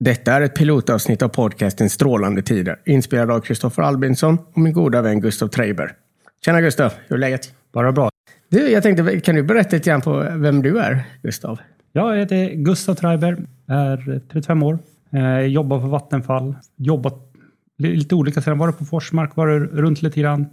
Detta är ett pilotavsnitt av podcasten Strålande tider, inspelad av Kristoffer Albinsson och min goda vän Gustav Treiber. Tjena Gustav, hur är läget? Bara bra. Du, jag tänkte, kan du berätta lite grann på vem du är, Gustav? Jag heter Gustav Treiber, är 35 år, eh, jobbar på Vattenfall, jobbat lite olika ställen, varit på Forsmark, varit runt lite grann.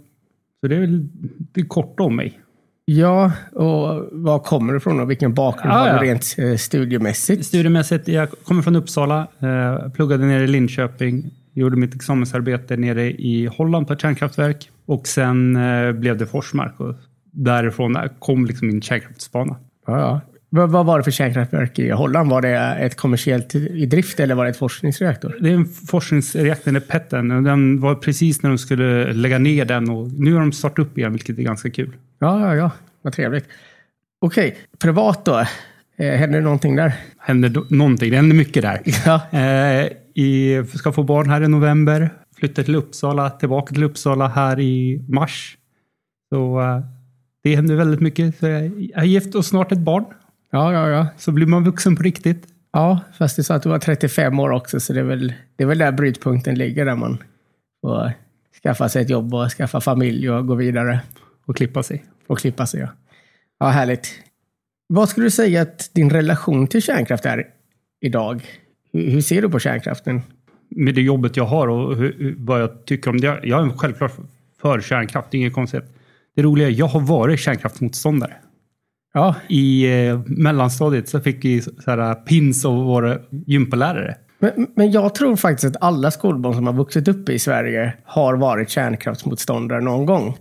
Så det är väl det är kort om mig. Ja, och var kommer du ifrån och vilken bakgrund Ah, har du rent eh, studiemässigt? Studiemässigt, jag kommer från Uppsala, eh, pluggade nere i Linköping, gjorde mitt examensarbete nere i Holland på ett kärnkraftverk och sen eh, blev det Forsmark och därifrån kom liksom min kärnkraftsbana. Ja, ja. Vad, var det för kärnkraftverk i Holland? Var det ett kommersiellt i drift eller var det ett forskningsreaktor? Det är en forskningsreaktor, PETen. och Den var precis när de skulle lägga ner den och nu har de startat upp igen, vilket är ganska kul. Ja, ja, ja. Vad trevligt. Okej, privat då? Eh, händer det någonting där? Händer do- någonting, det händer mycket där. Ja. Eh, i, ska få barn här i november, flyttar till Uppsala, tillbaka till Uppsala här i mars. Så eh, det händer väldigt mycket. Så jag är gift och snart ett barn. Ja, ja, ja. Så blir man vuxen på riktigt. Ja, fast du sa att du var 35 år också, så det är väl, det är väl där brytpunkten ligger, där man får skaffa sig ett jobb och skaffa familj och gå vidare Och klippa sig. och klippa sig. Ja, ja härligt. Vad skulle du säga att din relation till kärnkraft är idag? Hur, ser du på kärnkraften? Med det jobbet jag har och vad jag tycker om det. Jag är självklart för kärnkraft, det är inget konstigt. Det roliga är jag har varit kärnkraftsmotståndare. Ja, I eh, mellanstadiet så fick vi så här, pins av våra gympalärare. men, men jag tror faktiskt att alla skolbarn som har vuxit upp i Sverige har varit kärnkraftsmotståndare någon gång.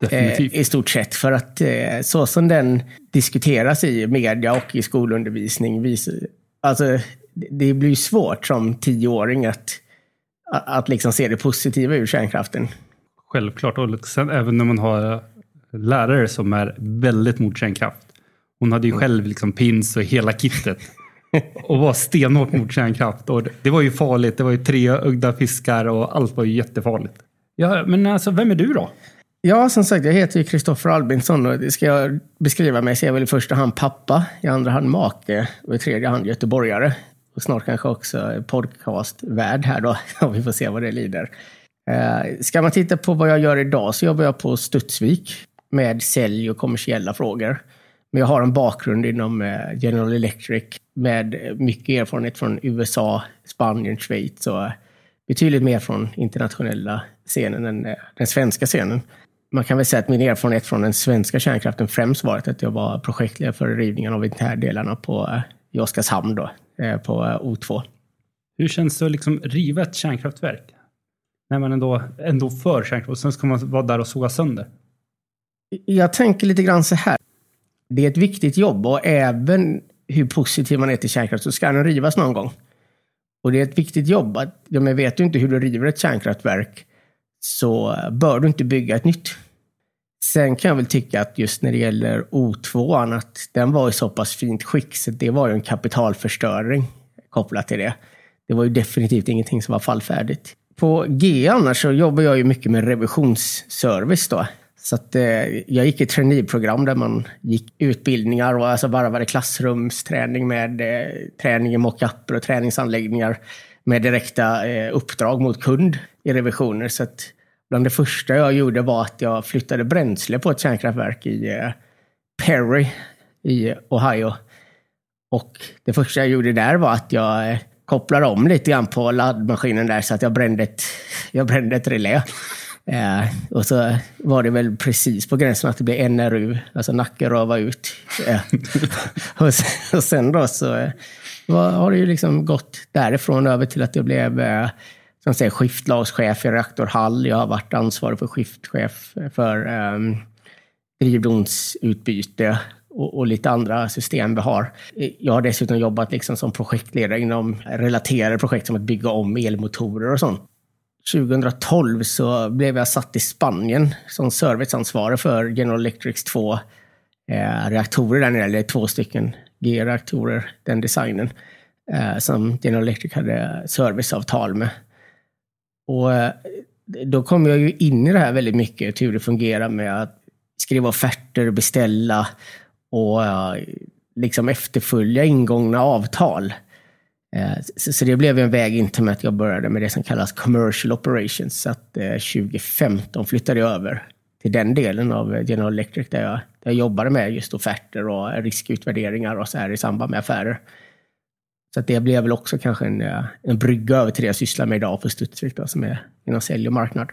Definitivt. Eh, I stort sett. För att eh, så som den diskuteras i media och i skolundervisning. Visar, alltså, det- blir svårt som tioåring att, att, att liksom se det positiva ur kärnkraften. Självklart. Och sen även när man har lärare som är väldigt mot kärnkraft. Hon hade ju själv liksom pins och hela kittet. Och var stenhårt mot kärnkraft. Och det var ju farligt. Det var ju treögda fiskar och allt var ju jättefarligt. Ja, men alltså vem är du då? Ja, som sagt, jag heter ju Kristoffer Albinsson och ska jag beskriva mig så är jag väl i första hand pappa, i andra hand make och i tredje hand göteborgare. Och snart kanske också podcastvärd här då, om vi får se vad det lider. Eh, ska man titta på vad jag gör idag så jobbar jag på Studsvik med sälj och kommersiella frågor. Men jag har en bakgrund inom eh, General Electric med mycket erfarenhet från USA, Spanien, Schweiz och betydligt mer från internationella scenen än eh, den svenska scenen. Man kan väl säga att min erfarenhet från den svenska kärnkraften främst varit att jag var projektledare för rivningen av interndelarna på, eh, i Oskarshamn då, eh, på eh, O2. Hur känns det att liksom riva ett kärnkraftverk? När man ändå, ändå för kärnkraft och sen ska man vara där och såga sönder. Jag tänker lite grann så här. Det är ett viktigt jobb och även hur positiv man är till kärnkraft så ska den rivas någon gång. Och det är ett viktigt jobb. Att, ja, men vet du inte hur du river ett kärnkraftverk så bör du inte bygga ett nytt. Sen kan jag väl tycka att just när det gäller O2 att den var i så pass fint skick så det var ju en kapitalförstöring kopplat till det. Det var ju definitivt ingenting som var fallfärdigt. På G annars så jobbar jag ju mycket med revisionsservice då. Så att, eh, jag gick ett traineeprogram där man gick utbildningar och alltså varvade klassrumsträning med eh, träning i mockuper och träningsanläggningar med direkta eh, uppdrag mot kund i revisioner. Så att bland det första jag gjorde var att jag flyttade bränsle på ett kärnkraftverk i eh, Perry i Ohio. Och det första jag gjorde där var att jag eh, kopplade om lite grann på laddmaskinen där så att jag brände ett, jag brände ett relä. Eh, och så var det väl precis på gränsen att det blev NRU, alltså nacke röva ut. Eh, och, sen, och sen då så eh, var, har det ju liksom gått därifrån över till att jag blev eh, som säger, skiftlagschef i reaktorhall. Jag har varit ansvarig för skiftchef för um, drivdonsutbyte och, och lite andra system vi har. Jag har dessutom jobbat liksom som projektledare inom eh, relaterade projekt som att bygga om elmotorer och sånt. 2012 så blev jag satt i Spanien som serviceansvarig för General Electrics två eh, reaktorer där nere, eller två stycken G-reaktorer, den designen, eh, som General Electric hade serviceavtal med. Och eh, då kom jag ju in i det här väldigt mycket, hur det fungerar med att skriva offerter, beställa och eh, liksom efterfölja ingångna avtal. Eh, så, så det blev en väg in till att jag började med det som kallas commercial operations. Så att 2015 flyttade jag över till den delen av General Electric där jag, där jag jobbade med just offerter och riskutvärderingar och så här i samband med affärer. Så det blev väl också kanske en, en brygga över till det jag sysslar med idag på Studsvik då, som är inom sälj och marknad.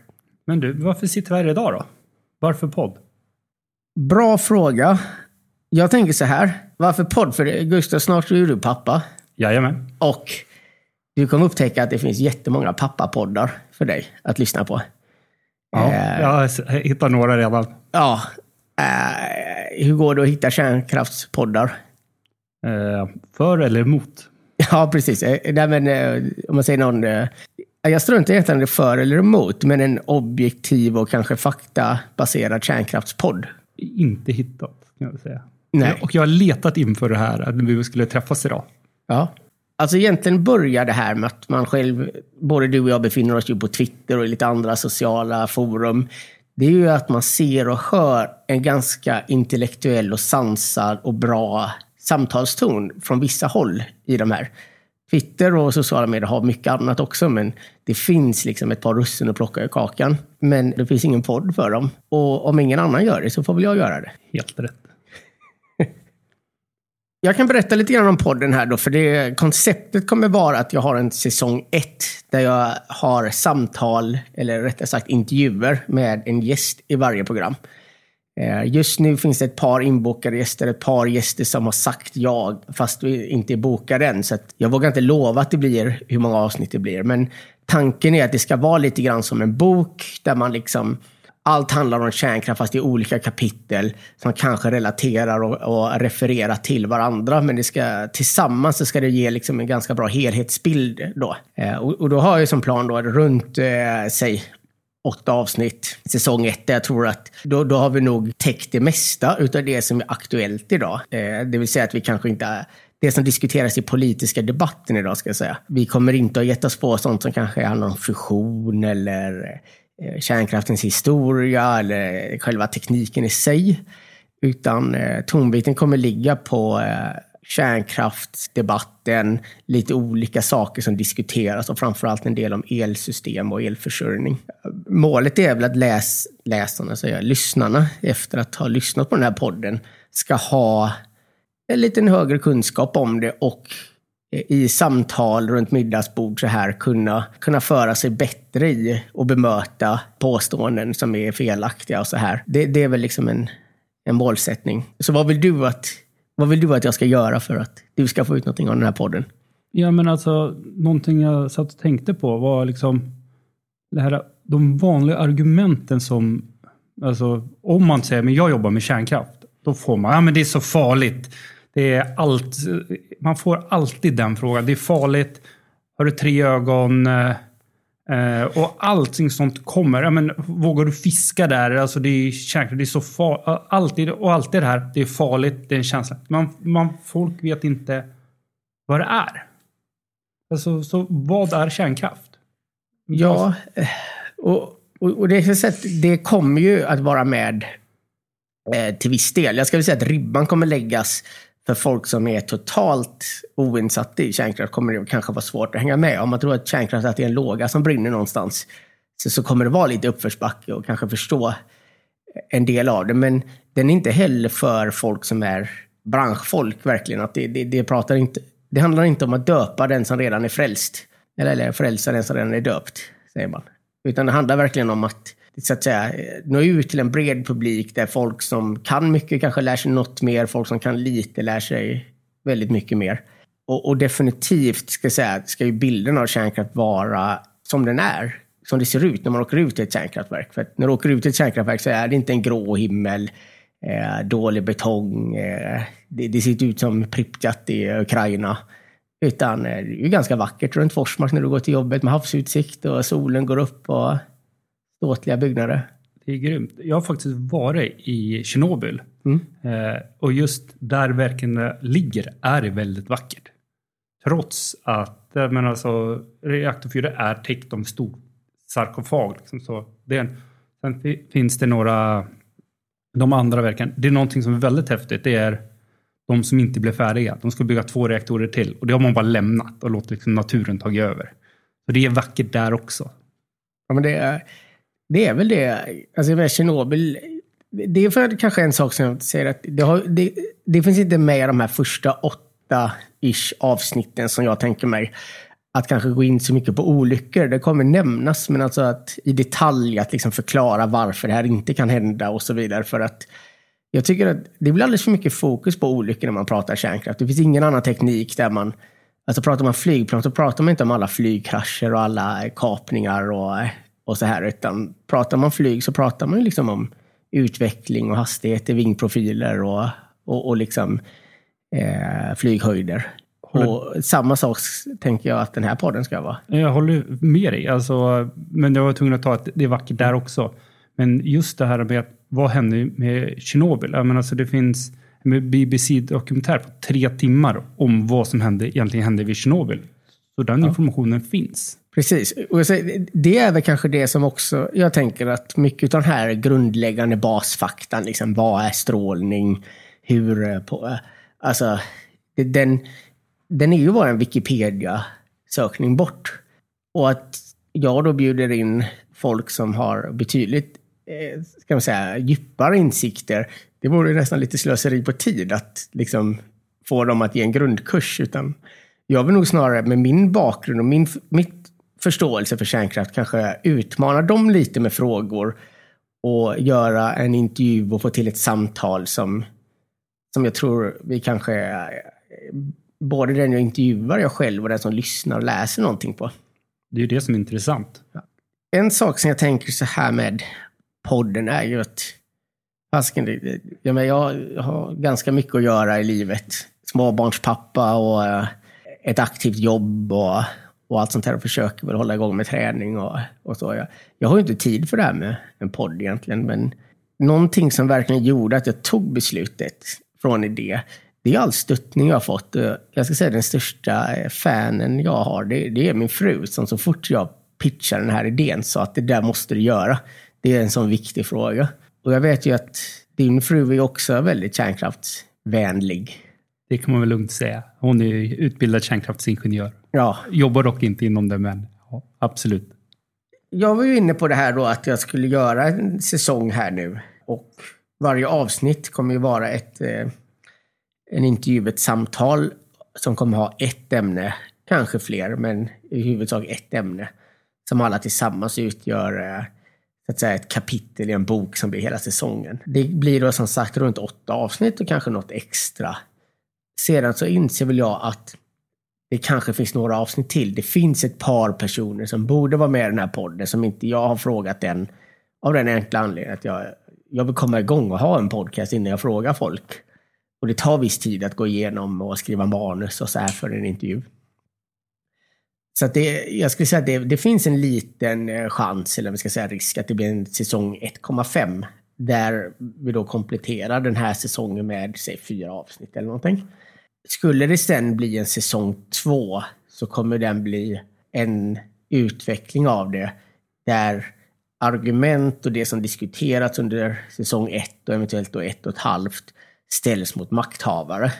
Men du, varför sitter vi här idag då? Varför podd? Bra fråga. Jag tänker så här. Varför podd? För Gustav, snart är du pappa. Jajamän. Och du kommer upptäcka att det finns jättemånga pappapoddar för dig att lyssna på. Ja, eh, jag har hittat några redan. Ja. Eh, hur går det att hitta kärnkraftspoddar? Eh, för eller emot? Ja, precis. Nej, men, om man säger någon... Jag struntar i det för eller emot, men en objektiv och kanske faktabaserad kärnkraftspodd. Inte hittat, kan jag säga. Nej. Och jag har letat inför det här, att vi skulle träffas idag. Ja. Alltså egentligen börjar det här med att man själv, både du och jag befinner oss ju på Twitter och i lite andra sociala forum. Det är ju att man ser och hör en ganska intellektuell och sansad och bra samtalston från vissa håll i de här. Twitter och sociala medier har mycket annat också, men det finns liksom ett par russin att plocka i kakan. Men det finns ingen podd för dem. Och om ingen annan gör det så får väl jag göra det. Helt rätt. Jag kan berätta lite grann om podden här då, för det, konceptet kommer vara att jag har en säsong ett där jag har samtal, eller rättare sagt intervjuer, med en gäst i varje program. Eh, just nu finns det ett par inbokade gäster, ett par gäster som har sagt ja, fast vi inte är bokade än. Så jag vågar inte lova att det blir hur många avsnitt det blir. Men tanken är att det ska vara lite grann som en bok där man liksom allt handlar om kärnkraft fast i olika kapitel som kanske relaterar och, och refererar till varandra. Men det ska, tillsammans så ska det ge liksom en ganska bra helhetsbild. Då. Eh, och, och, då har jag som plan då runt, eh, säg åtta avsnitt, säsong ett, där jag tror att då, då har vi nog täckt det mesta utav det som är aktuellt idag. Eh, det vill säga att vi kanske inte det som diskuteras i politiska debatten idag, ska jag säga. Vi kommer inte att gett oss på sånt som kanske handlar om fusion eller Eh, kärnkraftens historia eller själva tekniken i sig. Utan eh, tonbiten kommer ligga på eh, kärnkraftsdebatten, lite olika saker som diskuteras och framförallt en del om elsystem och elförsörjning. Målet är väl att läs, läsarna, säger lyssnarna, efter att ha lyssnat på den här podden, ska ha en liten högre kunskap om det och Eh, i samtal runt middagsbord så här kunna, kunna föra sig bättre i och bemöta påståenden som är felaktiga och så här. Det, det är väl liksom en, en målsättning. Så vad vill du att vad vill du att jag ska göra för att du ska få ut någonting av den här podden? Ja, men alltså någonting jag satt och tänkte på var liksom det här, de vanliga argumenten som, alltså om man säger men jag jobbar med kärnkraft, då får man, ja men det är så farligt. Det är allt, man får alltid den frågan, det är farligt, har du tre ögon, Eh, eh och allting sånt kommer. Ja, men, vågar du fiska där? Alltså det är kärnkraft, det är så farligt. Alltid, och alltid det här, det är farligt, det är en känsla. Man, man, folk vet inte vad det är. Alltså, så vad är kärnkraft? Ja, och, och, och det, sätt, det kommer ju att vara med eh, till viss del. Jag ska väl säga att ribban kommer läggas för folk som är totalt oinsatta i kärnkraft kommer det kanske vara svårt att hänga med. Om man tror att kärnkraft är en låga som brinner någonstans så, så kommer det vara lite uppförsbacke och kanske förstå en del av det. Men den är inte heller för folk som är branschfolk verkligen. Att det, det, det, pratar inte, det handlar inte om att döpa den som redan är frälst. Eller, eller frälsa den som redan är döpt, säger man. Utan det handlar verkligen om att så att säga, nå ut till en bred publik där folk som kan mycket kanske lär sig något mer, folk som kan lite lär sig väldigt mycket mer. Och, och definitivt ska, säga, ska ju bilden av kärnkraft vara som den är, som det ser ut när man åker ut till ett kärnkraftverk. För när du åker ut till ett kärnkraftverk så är det inte en grå himmel, eh, dålig betong, eh, det, det, ser ut som Pripyat i Ukraina. Utan eh, det är ganska vackert runt Forsmark när du går till jobbet med havsutsikt och solen går upp och ståtliga byggnader. Det är grymt. Jag har faktiskt varit i Tjernobyl. Mm. Eh, och just där verken ligger är väldigt vackert. Trots att men alltså, reaktor 4 är täckt av stor sarkofag. Liksom, så det en, sen finns det några, de andra verken. Det är någonting som är väldigt häftigt. Det är de som inte blev färdiga, de ska bygga två reaktorer till. Och det har man bara lämnat och låtit liksom naturen ta över. Så det är vackert där också. Ja, men det, är, det är väl det. Alltså Tjernobyl, det är för kanske en sak som jag säger att det, har, det, det finns inte med i de här första åtta-ish avsnitten som jag tänker mig. Att kanske gå in så mycket på olyckor. Det kommer nämnas, men alltså att i detalj att liksom förklara varför det här inte kan hända och så vidare. För att jag tycker att det blir alldeles för mycket fokus på olyckor när man pratar kärnkraft. Det finns ingen annan teknik där man Alltså pratar man flygplan så pratar man inte om alla flygkrascher och alla kapningar och, och så här. Utan pratar man flyg så pratar man liksom om utveckling och hastigheter, vingprofiler och, och, och liksom eh, flyghöjder. Och samma sak tänker jag att den här podden ska vara. Jag håller med dig. Alltså, men jag var tvungen att ta att det är vackert där också. Men just det här med vad händer med Tjernobyl? Jag menar, alltså, det finns en BBC-dokumentär på tre timmar om vad som hände, egentligen hände vid Tjernobyl. Så den ja. informationen finns. Precis. Och det är väl kanske det som också, jag tänker att mycket av den här grundläggande basfaktan, liksom, vad är strålning, hur, eh, på, eh, alltså, den, den är ju bara en Wikipedia-sökning bort. Och att jag då bjuder in folk som har betydligt eh, ska man säga, djupare insikter. Det vore nästan lite slöseri på tid att liksom få dem att ge en grundkurs. Utan jag vill nog snarare med min bakgrund och min, mitt förståelse för kärnkraft kanske utmana dem lite med frågor och göra en intervju och få till ett samtal som, som jag tror vi kanske, både den jag intervjuar, jag själv och den som lyssnar och läser någonting på. Det är ju det som är intressant. En sak som jag tänker så här med podden är ju att fasken, jag, jag har ganska mycket att göra i livet. Småbarnspappa och eh, ett aktivt jobb och, och allt sånt här och försöker väl hålla igång med träning och, och så. Jag, jag har ju inte tid för det här med en podd egentligen, men någonting som verkligen gjorde att jag tog beslutet från idé, det är all stöttning jag har fått. Eh, jag ska säga den största eh, fanen jag har, det, det är min fru som så fort jag pitchade den här idén sa att det där måste du göra. Det är en sån viktig fråga. Och jag vet ju att din fru är också väldigt kärnkraftsvänlig. Det kan man väl lugnt säga. Hon är utbildad kärnkraftsingenjör. Ja. Jobbar dock inte inom det, men ja, absolut. Jag var ju inne på det här då att jag skulle göra en säsong här nu. Och varje avsnitt kommer ju vara ett, eh, en intervju, ett samtal som kommer ha ett ämne, kanske fler, men i huvudsak ett ämne. Som alla tillsammans utgör eh, så att säga, ett kapitel i en bok som blir hela säsongen. Det blir då som sagt runt åtta avsnitt och kanske något extra. Sedan så inser väl jag att det kanske finns några avsnitt till. Det finns ett par personer som borde vara med i den här podden som inte jag har frågat än. Av den enkla anledningen att jag, jag vill komma igång och ha en podcast innan jag frågar folk. Och det tar viss tid att gå igenom och skriva manus och så här för en intervju. Så att det, jag skulle säga att det, det, finns en liten eh, chans, eller vi ska säga risk, att det blir en säsong 1,5. Där vi då kompletterar den här säsongen med, säg fyra avsnitt eller någonting. Skulle det sen bli en säsong 2 så kommer den bli en utveckling av det. Där argument och det som diskuterats under säsong 1 och eventuellt då ett och ett halvt ställs mot makthavare.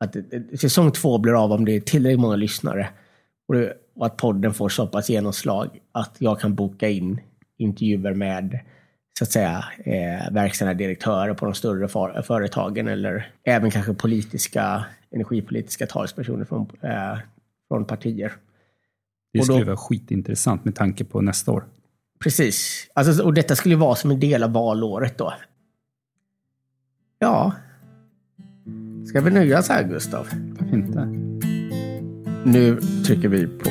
Att eh, säsong 2 blir av om det är tillräckligt många lyssnare och att podden får så pass genomslag att jag kan boka in intervjuer med så att säga eh, verkställande direktörer på de större för företagen eller även kanske politiska, energipolitiska talespersoner från, eh, från partier. Det skulle då, vara skitintressant med tanke på nästa år. Precis. Alltså, och detta skulle vara som en del av valåret då. Ja. Ska vi nöja oss här, Gustav? Varför inte? Nu trycker vi på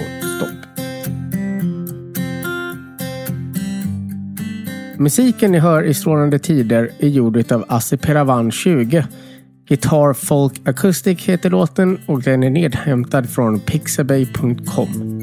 Musiken ni hör i Strålande Tider är gjord av Assi Peravan 20. Guitar Folk Acoustic heter låten och den är nedhämtad från pixabay.com.